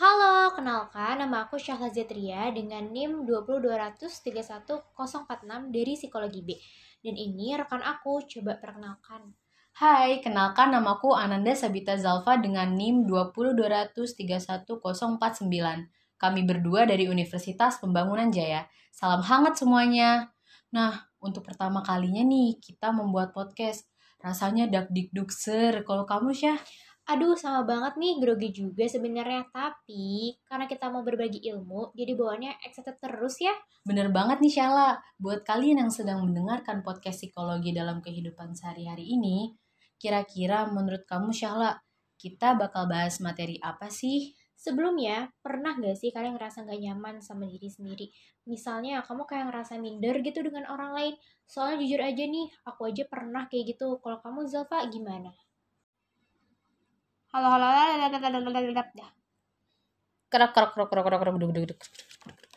Halo, kenalkan nama aku Syahla Zetria dengan NIM 20231 dari Psikologi B. Dan ini rekan aku, coba perkenalkan. Hai, kenalkan namaku Ananda Sabita Zalfa dengan NIM 20231 Kami berdua dari Universitas Pembangunan Jaya. Salam hangat semuanya. Nah, untuk pertama kalinya nih kita membuat podcast. Rasanya dak dikduk ser. Kalau kamu Syah? Aduh, sama banget nih, grogi juga sebenarnya. Tapi, karena kita mau berbagi ilmu, jadi bawaannya excited terus ya. Bener banget nih Syala. Buat kalian yang sedang mendengarkan podcast psikologi dalam kehidupan sehari-hari ini, kira-kira menurut kamu Syahla, kita bakal bahas materi apa sih? Sebelumnya, pernah gak sih kalian ngerasa gak nyaman sama diri sendiri? Misalnya, kamu kayak ngerasa minder gitu dengan orang lain. Soalnya jujur aja nih, aku aja pernah kayak gitu. Kalau kamu, Zalfa, gimana? Halo halo halo kerak kerak kerak kerak kerak kerak kerak kerak kerak kerak kerak